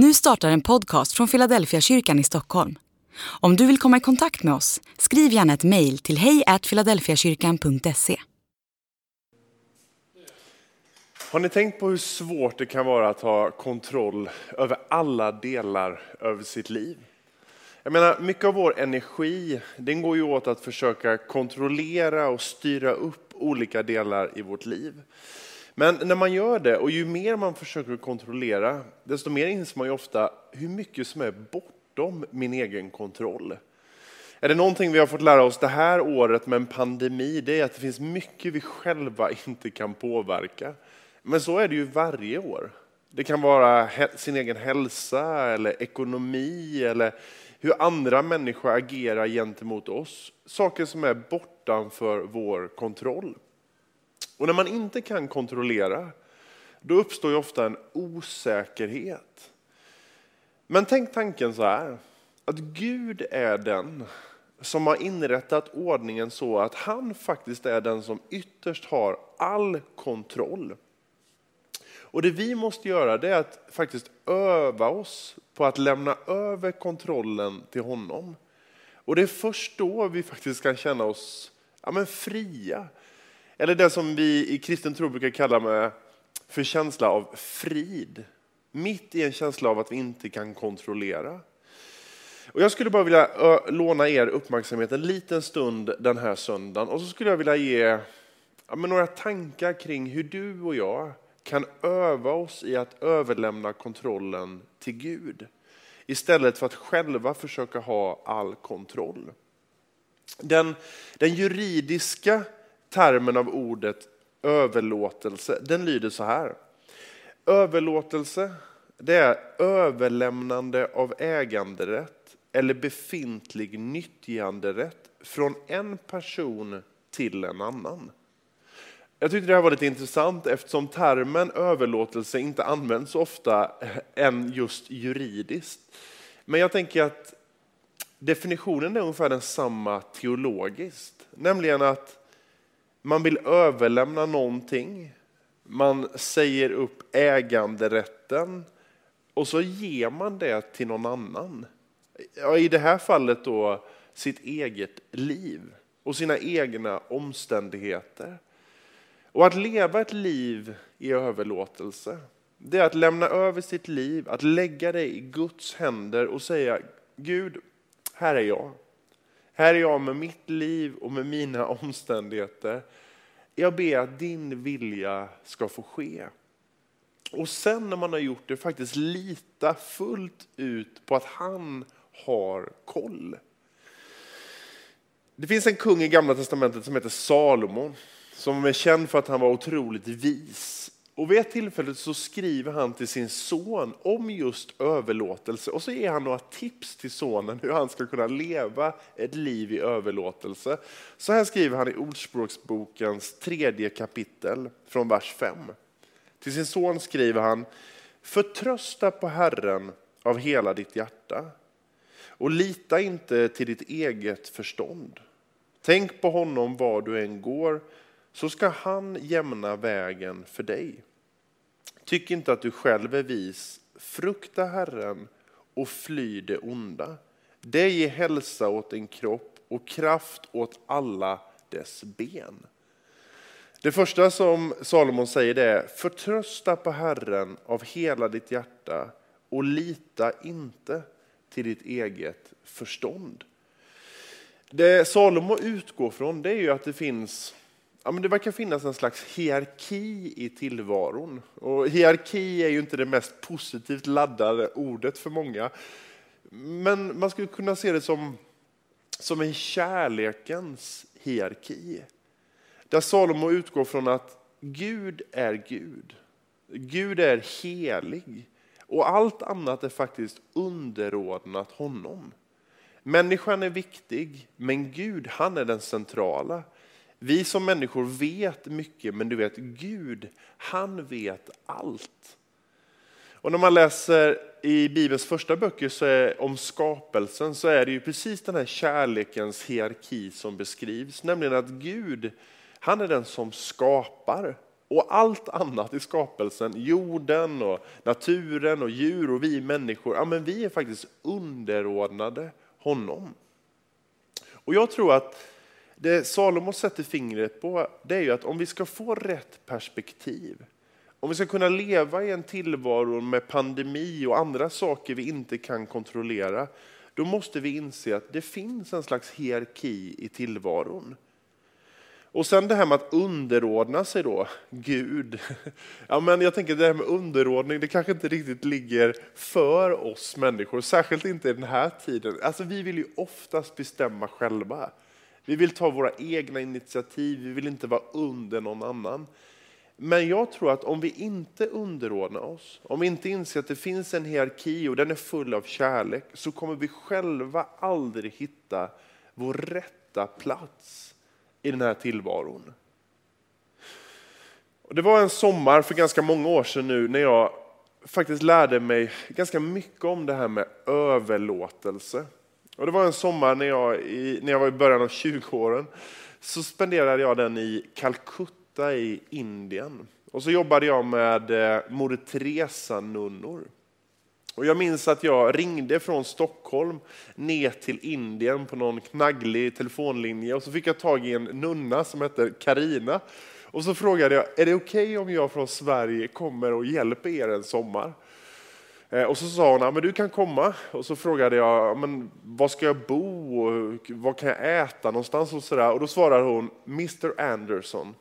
Nu startar en podcast från Philadelphia kyrkan i Stockholm. Om du vill komma i kontakt med oss, skriv gärna ett mejl till hejfiladelfiakyrkan.se. Har ni tänkt på hur svårt det kan vara att ha kontroll över alla delar över sitt liv? Jag menar, mycket av vår energi den går ju åt att försöka kontrollera och styra upp olika delar i vårt liv. Men när man gör det, och ju mer man försöker kontrollera, desto mer inser man ju ofta hur mycket som är bortom min egen kontroll. Är det någonting vi har fått lära oss det här året med en pandemi, det är att det finns mycket vi själva inte kan påverka. Men så är det ju varje år. Det kan vara sin egen hälsa eller ekonomi eller hur andra människor agerar gentemot oss. Saker som är bortanför vår kontroll. Och när man inte kan kontrollera, då uppstår ju ofta en osäkerhet. Men tänk tanken så här, att Gud är den som har inrättat ordningen så att han faktiskt är den som ytterst har all kontroll. Och det vi måste göra det är att faktiskt öva oss på att lämna över kontrollen till honom. Och det är först då vi faktiskt kan känna oss ja, men fria. Eller det som vi i kristen tro brukar kalla med för känsla av frid. Mitt i en känsla av att vi inte kan kontrollera. Och jag skulle bara vilja låna er uppmärksamhet en liten stund den här söndagen. Och så skulle jag vilja ge ja, några tankar kring hur du och jag kan öva oss i att överlämna kontrollen till Gud. Istället för att själva försöka ha all kontroll. Den, den juridiska termen av ordet överlåtelse, den lyder så här. Överlåtelse, det är överlämnande av äganderätt eller befintlig nyttjanderätt från en person till en annan. Jag tyckte det här var lite intressant eftersom termen överlåtelse inte används så ofta än just juridiskt. Men jag tänker att definitionen är ungefär densamma teologiskt. Nämligen att man vill överlämna någonting, man säger upp äganderätten och så ger man det till någon annan. I det här fallet då sitt eget liv och sina egna omständigheter. Och att leva ett liv i överlåtelse, det är att lämna över sitt liv, att lägga det i Guds händer och säga Gud, här är jag. Här är jag med mitt liv och med mina omständigheter. Jag ber att din vilja ska få ske. Och sen när man har gjort det faktiskt lita fullt ut på att han har koll. Det finns en kung i gamla testamentet som heter Salomo som är känd för att han var otroligt vis. Och vid ett tillfälle så skriver han till sin son om just överlåtelse och så ger han några tips till sonen hur han ska kunna leva ett liv i överlåtelse. Så här skriver han i Ordspråksbokens tredje kapitel från vers 5. Till sin son skriver han Förtrösta på Herren av hela ditt hjärta och lita inte till ditt eget förstånd. Tänk på honom var du än går så ska han jämna vägen för dig. Tyck inte att du själv är vis. Frukta Herren och fly det onda. Det ger hälsa åt din kropp och kraft åt alla dess ben. Det första som Salomon säger det är förtrösta på Herren av hela ditt hjärta och lita inte till ditt eget förstånd. Det Salomo utgår från det är ju att det finns Ja, men det verkar finnas en slags hierarki i tillvaron. Och hierarki är ju inte det mest positivt laddade ordet för många. Men man skulle kunna se det som, som en kärlekens hierarki. Där Salomo utgår från att Gud är Gud. Gud är helig. Och allt annat är faktiskt underordnat honom. Människan är viktig, men Gud han är den centrala. Vi som människor vet mycket, men du vet Gud, han vet allt. Och när man läser i Bibelns första böcker så är, om skapelsen så är det ju precis den här kärlekens hierarki som beskrivs. Nämligen att Gud, han är den som skapar. Och allt annat i skapelsen, jorden och naturen och djur och vi människor, ja, men vi är faktiskt underordnade honom. Och jag tror att det Salomo sätter fingret på, det är ju att om vi ska få rätt perspektiv, om vi ska kunna leva i en tillvaro med pandemi och andra saker vi inte kan kontrollera, då måste vi inse att det finns en slags hierarki i tillvaron. Och sen det här med att underordna sig då, Gud. Ja, men jag tänker det här med underordning, det kanske inte riktigt ligger för oss människor, särskilt inte i den här tiden. Alltså vi vill ju oftast bestämma själva. Vi vill ta våra egna initiativ, vi vill inte vara under någon annan. Men jag tror att om vi inte underordnar oss, om vi inte inser att det finns en hierarki och den är full av kärlek, så kommer vi själva aldrig hitta vår rätta plats i den här tillvaron. Det var en sommar för ganska många år sedan nu när jag faktiskt lärde mig ganska mycket om det här med överlåtelse. Och det var en sommar när jag, i, när jag var i början av 20-åren. Så spenderade jag den i Calcutta i Indien. Och så jobbade jag med eh, Moder Teresa-nunnor. Och jag minns att jag ringde från Stockholm ner till Indien på någon knagglig telefonlinje och så fick jag tag i en nunna som hette Karina. Och så frågade jag, är det okej okay om jag från Sverige kommer och hjälper er en sommar? Eh, och så sa hon, men du kan komma. Och så frågade jag, men var ska jag bo? Och vad kan jag äta någonstans? Och, så där. och då svarade hon, Mr Anderson,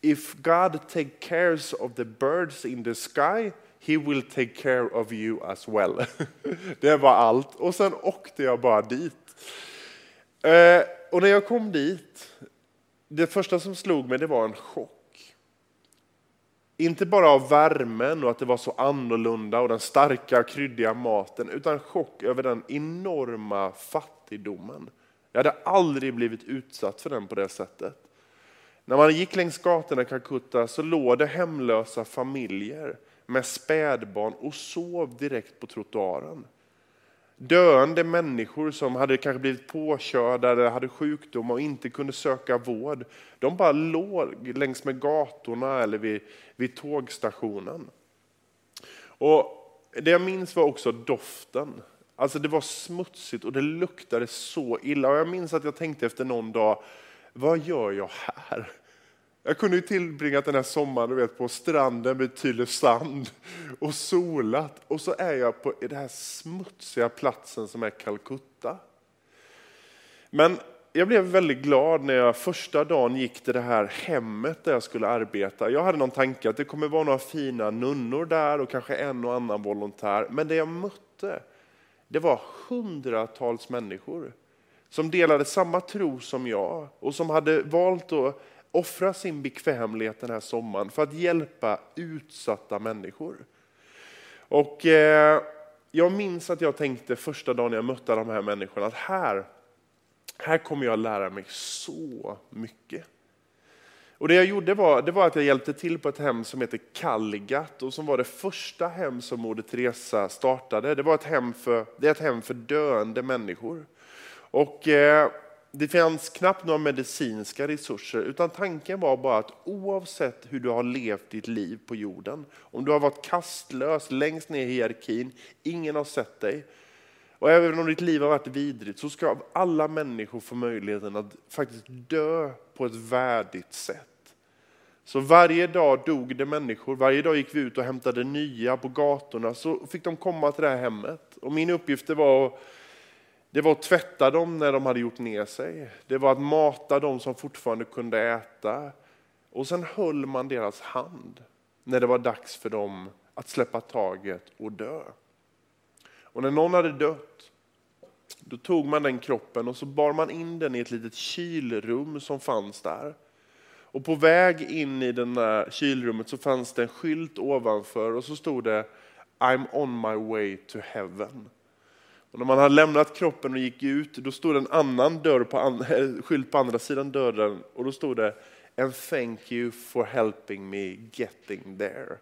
if God take cares of the birds in the sky, he will take care of you as well. Det var allt. Och sen åkte jag bara dit. Eh, och när jag kom dit, det första som slog mig det var en chock. Inte bara av värmen och att det var så annorlunda och den starka kryddiga maten, utan chock över den enorma fattigdomen. Jag hade aldrig blivit utsatt för den på det sättet. När man gick längs gatorna i Calcutta så låg det hemlösa familjer med spädbarn och sov direkt på trottoaren. Döende människor som hade kanske blivit påkörda eller hade sjukdom och inte kunde söka vård. De bara låg längs med gatorna eller vid, vid tågstationen. Och det jag minns var också doften. Alltså det var smutsigt och det luktade så illa. Och jag minns att jag tänkte efter någon dag, vad gör jag här? Jag kunde ju tillbringat den här sommaren du vet, på stranden vid Tylösand och solat. Och så är jag på den här smutsiga platsen som är Calcutta. Men jag blev väldigt glad när jag första dagen gick till det här hemmet där jag skulle arbeta. Jag hade någon tanke att det kommer vara några fina nunnor där och kanske en och annan volontär. Men det jag mötte, det var hundratals människor som delade samma tro som jag och som hade valt att offra sin bekvämlighet den här sommaren för att hjälpa utsatta människor. Och eh, jag minns att jag tänkte första dagen jag mötte de här människorna att här, här kommer jag lära mig så mycket. Och det jag gjorde var, det var att jag hjälpte till på ett hem som heter Kalligat och som var det första hem som Moder Teresa startade. Det, var ett hem för, det är ett hem för döende människor. Och eh, det fanns knappt några medicinska resurser, utan tanken var bara att oavsett hur du har levt ditt liv på jorden, om du har varit kastlös längst ner i hierarkin, ingen har sett dig, och även om ditt liv har varit vidrigt, så ska alla människor få möjligheten att faktiskt dö på ett värdigt sätt. Så varje dag dog det människor, varje dag gick vi ut och hämtade nya på gatorna, så fick de komma till det här hemmet. Och min uppgift var att det var att tvätta dem när de hade gjort ner sig. Det var att mata dem som fortfarande kunde äta. Och sen höll man deras hand när det var dags för dem att släppa taget och dö. Och när någon hade dött, då tog man den kroppen och så bar man in den i ett litet kylrum som fanns där. Och på väg in i det där kylrummet så fanns det en skylt ovanför och så stod det I'm on my way to heaven. Och när man hade lämnat kroppen och gick ut, då stod en annan dörr på an, skylt på andra sidan dörren och då stod det And thank you for helping me getting there.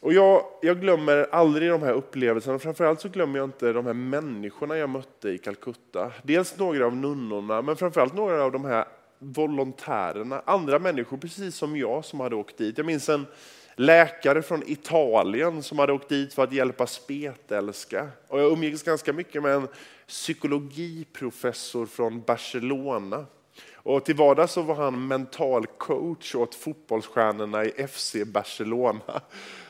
Och jag, jag glömmer aldrig de här upplevelserna, framförallt så glömmer jag inte de här människorna jag mötte i Calcutta. Dels några av nunnorna, men framförallt några av de här volontärerna, andra människor precis som jag som hade åkt dit. Jag minns en läkare från Italien som hade åkt dit för att hjälpa spetälska. Och jag umgicks ganska mycket med en psykologiprofessor från Barcelona. Och till vardags så var han mental coach åt fotbollsstjärnorna i FC Barcelona.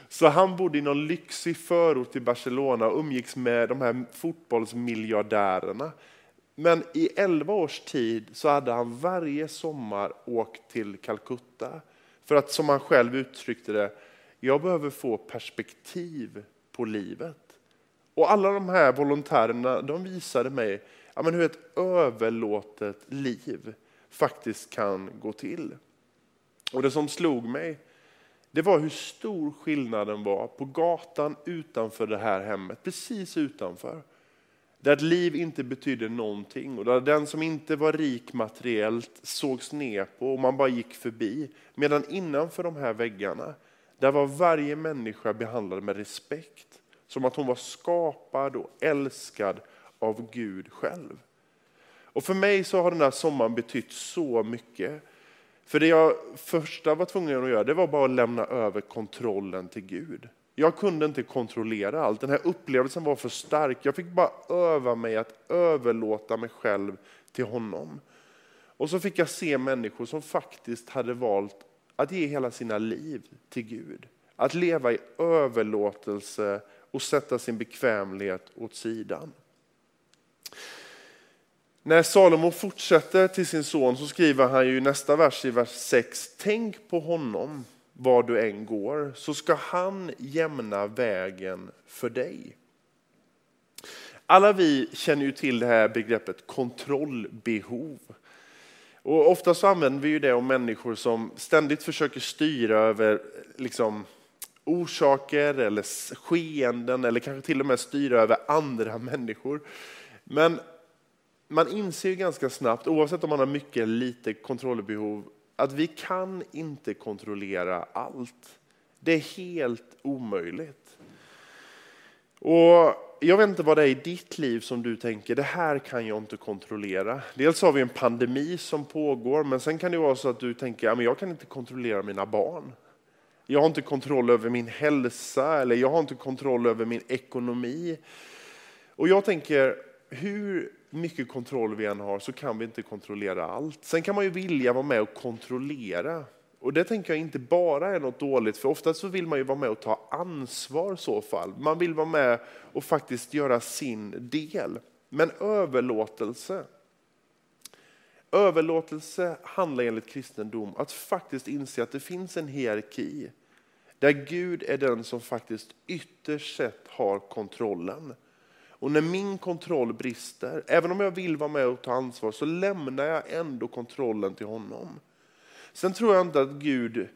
Så han bodde i någon lyxig förort till Barcelona och umgicks med de här fotbollsmiljardärerna. Men i elva års tid så hade han varje sommar åkt till Calcutta. För att som han själv uttryckte det, jag behöver få perspektiv på livet. Och alla de här volontärerna de visade mig ja, men hur ett överlåtet liv faktiskt kan gå till. Och det som slog mig det var hur stor skillnaden var på gatan utanför det här hemmet, precis utanför. Där ett liv inte betydde någonting och där den som inte var rik materiellt sågs ner på och man bara gick förbi. Medan innanför de här väggarna, där var varje människa behandlad med respekt. Som att hon var skapad och älskad av Gud själv. Och för mig så har den här sommaren betytt så mycket. För det jag första var tvungen att göra, det var bara att lämna över kontrollen till Gud. Jag kunde inte kontrollera allt. Den här upplevelsen var för stark. Jag fick bara öva mig att överlåta mig själv till honom. Och så fick jag se människor som faktiskt hade valt att ge hela sina liv till Gud. Att leva i överlåtelse och sätta sin bekvämlighet åt sidan. När Salomo fortsätter till sin son så skriver han ju nästa vers i vers 6. Tänk på honom var du än går så ska han jämna vägen för dig. Alla vi känner ju till det här begreppet kontrollbehov. Och ofta så använder vi ju det om människor som ständigt försöker styra över liksom, orsaker eller skeenden eller kanske till och med styra över andra människor. Men man inser ju ganska snabbt, oavsett om man har mycket eller lite kontrollbehov, att vi kan inte kontrollera allt. Det är helt omöjligt. Och jag vet inte vad det är i ditt liv som du tänker, det här kan jag inte kontrollera. Dels har vi en pandemi som pågår, men sen kan det vara så att du tänker, ja, men jag kan inte kontrollera mina barn. Jag har inte kontroll över min hälsa eller jag har inte kontroll över min ekonomi. Och jag tänker, hur mycket kontroll vi än har så kan vi inte kontrollera allt. Sen kan man ju vilja vara med och kontrollera. Och det tänker jag inte bara är något dåligt, för oftast så vill man ju vara med och ta ansvar i så fall. Man vill vara med och faktiskt göra sin del. Men överlåtelse, överlåtelse handlar enligt kristendom att faktiskt inse att det finns en hierarki där Gud är den som faktiskt ytterst sett har kontrollen. Och när min kontroll brister, även om jag vill vara med och ta ansvar, så lämnar jag ändå kontrollen till honom. Sen tror jag inte att Gud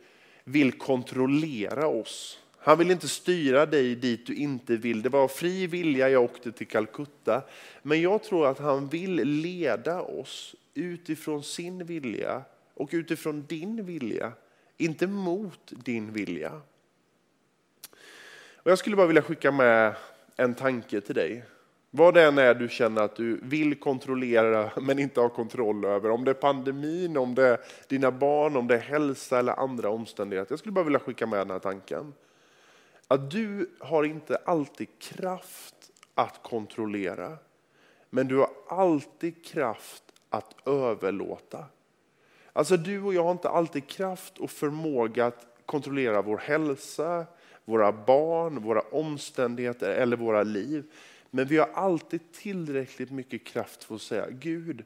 vill kontrollera oss. Han vill inte styra dig dit du inte vill. Det var av fri vilja jag åkte till Calcutta. Men jag tror att han vill leda oss utifrån sin vilja och utifrån din vilja. Inte mot din vilja. Och jag skulle bara vilja skicka med en tanke till dig. Vad det än är du känner att du vill kontrollera men inte har kontroll över. Om det är pandemin, om det är dina barn, om det är hälsa eller andra omständigheter. Jag skulle bara vilja skicka med den här tanken. Att du har inte alltid kraft att kontrollera. Men du har alltid kraft att överlåta. Alltså du och jag har inte alltid kraft och förmåga att kontrollera vår hälsa, våra barn, våra omständigheter eller våra liv. Men vi har alltid tillräckligt mycket kraft för att säga Gud,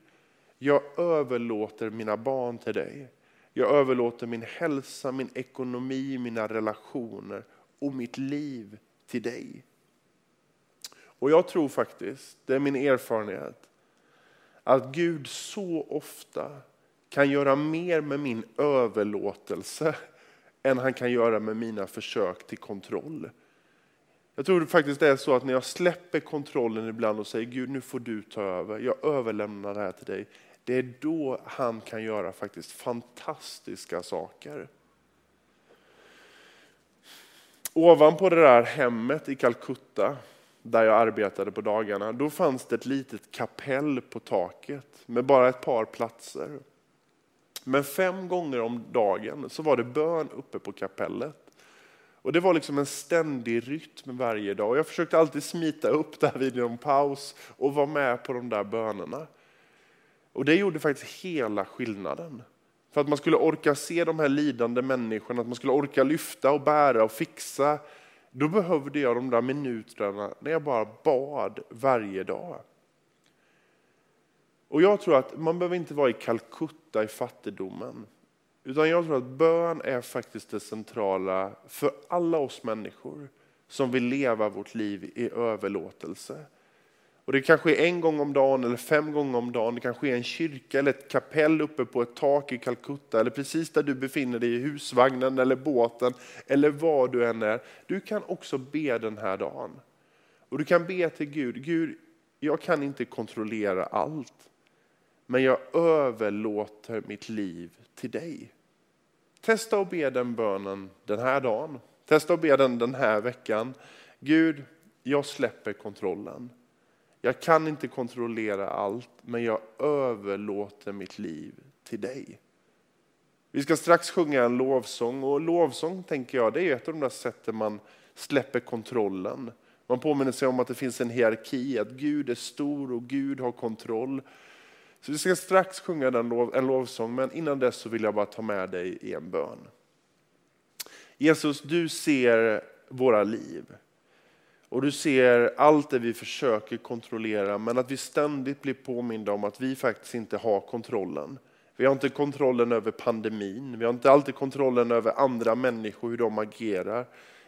jag överlåter mina barn till dig. Jag överlåter min hälsa, min ekonomi, mina relationer och mitt liv till dig. Och jag tror faktiskt, det är min erfarenhet, att Gud så ofta kan göra mer med min överlåtelse än han kan göra med mina försök till kontroll. Jag tror det faktiskt det är så att när jag släpper kontrollen ibland och säger Gud nu får du ta över, jag överlämnar det här till dig. Det är då han kan göra faktiskt fantastiska saker. Ovanpå det där hemmet i Calcutta där jag arbetade på dagarna, då fanns det ett litet kapell på taket med bara ett par platser. Men fem gånger om dagen så var det bön uppe på kapellet. Och Det var liksom en ständig rytm varje dag. Och jag försökte alltid smita upp där vid någon paus och vara med på de där bönerna. Och Det gjorde faktiskt hela skillnaden. För att man skulle orka se de här lidande människorna, att man skulle orka lyfta och bära och fixa. Då behövde jag de där minuterna när jag bara bad varje dag. Och jag tror att man behöver inte vara i Calcutta i fattigdomen. Utan jag tror att bön är faktiskt det centrala för alla oss människor som vill leva vårt liv i överlåtelse. Och det kanske är en gång om dagen eller fem gånger om dagen. Det kanske är en kyrka eller ett kapell uppe på ett tak i Calcutta eller precis där du befinner dig i husvagnen eller båten eller var du än är. Du kan också be den här dagen. Och du kan be till Gud. Gud, jag kan inte kontrollera allt. Men jag överlåter mitt liv till dig. Testa att be den bönen den här dagen. Testa att be den den här veckan. Gud, jag släpper kontrollen. Jag kan inte kontrollera allt, men jag överlåter mitt liv till dig. Vi ska strax sjunga en lovsång och lovsång tänker jag, det är ett av de där sätten man släpper kontrollen. Man påminner sig om att det finns en hierarki, att Gud är stor och Gud har kontroll. Så vi ska strax sjunga en lovsång, men innan dess så vill jag bara ta med dig i en bön. Jesus, du ser våra liv. Och du ser allt det vi försöker kontrollera, men att vi ständigt blir påminda om att vi faktiskt inte har kontrollen. Vi har inte kontrollen över pandemin, vi har inte alltid kontrollen över andra människor, hur de agerar.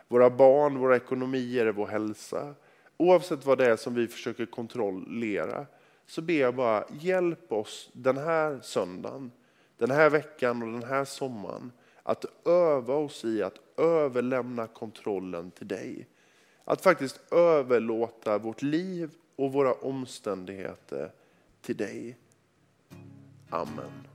Våra barn, våra ekonomier, vår hälsa. Oavsett vad det är som vi försöker kontrollera så ber jag bara, hjälp oss den här söndagen, den här veckan och den här sommaren att öva oss i att överlämna kontrollen till dig. Att faktiskt överlåta vårt liv och våra omständigheter till dig. Amen.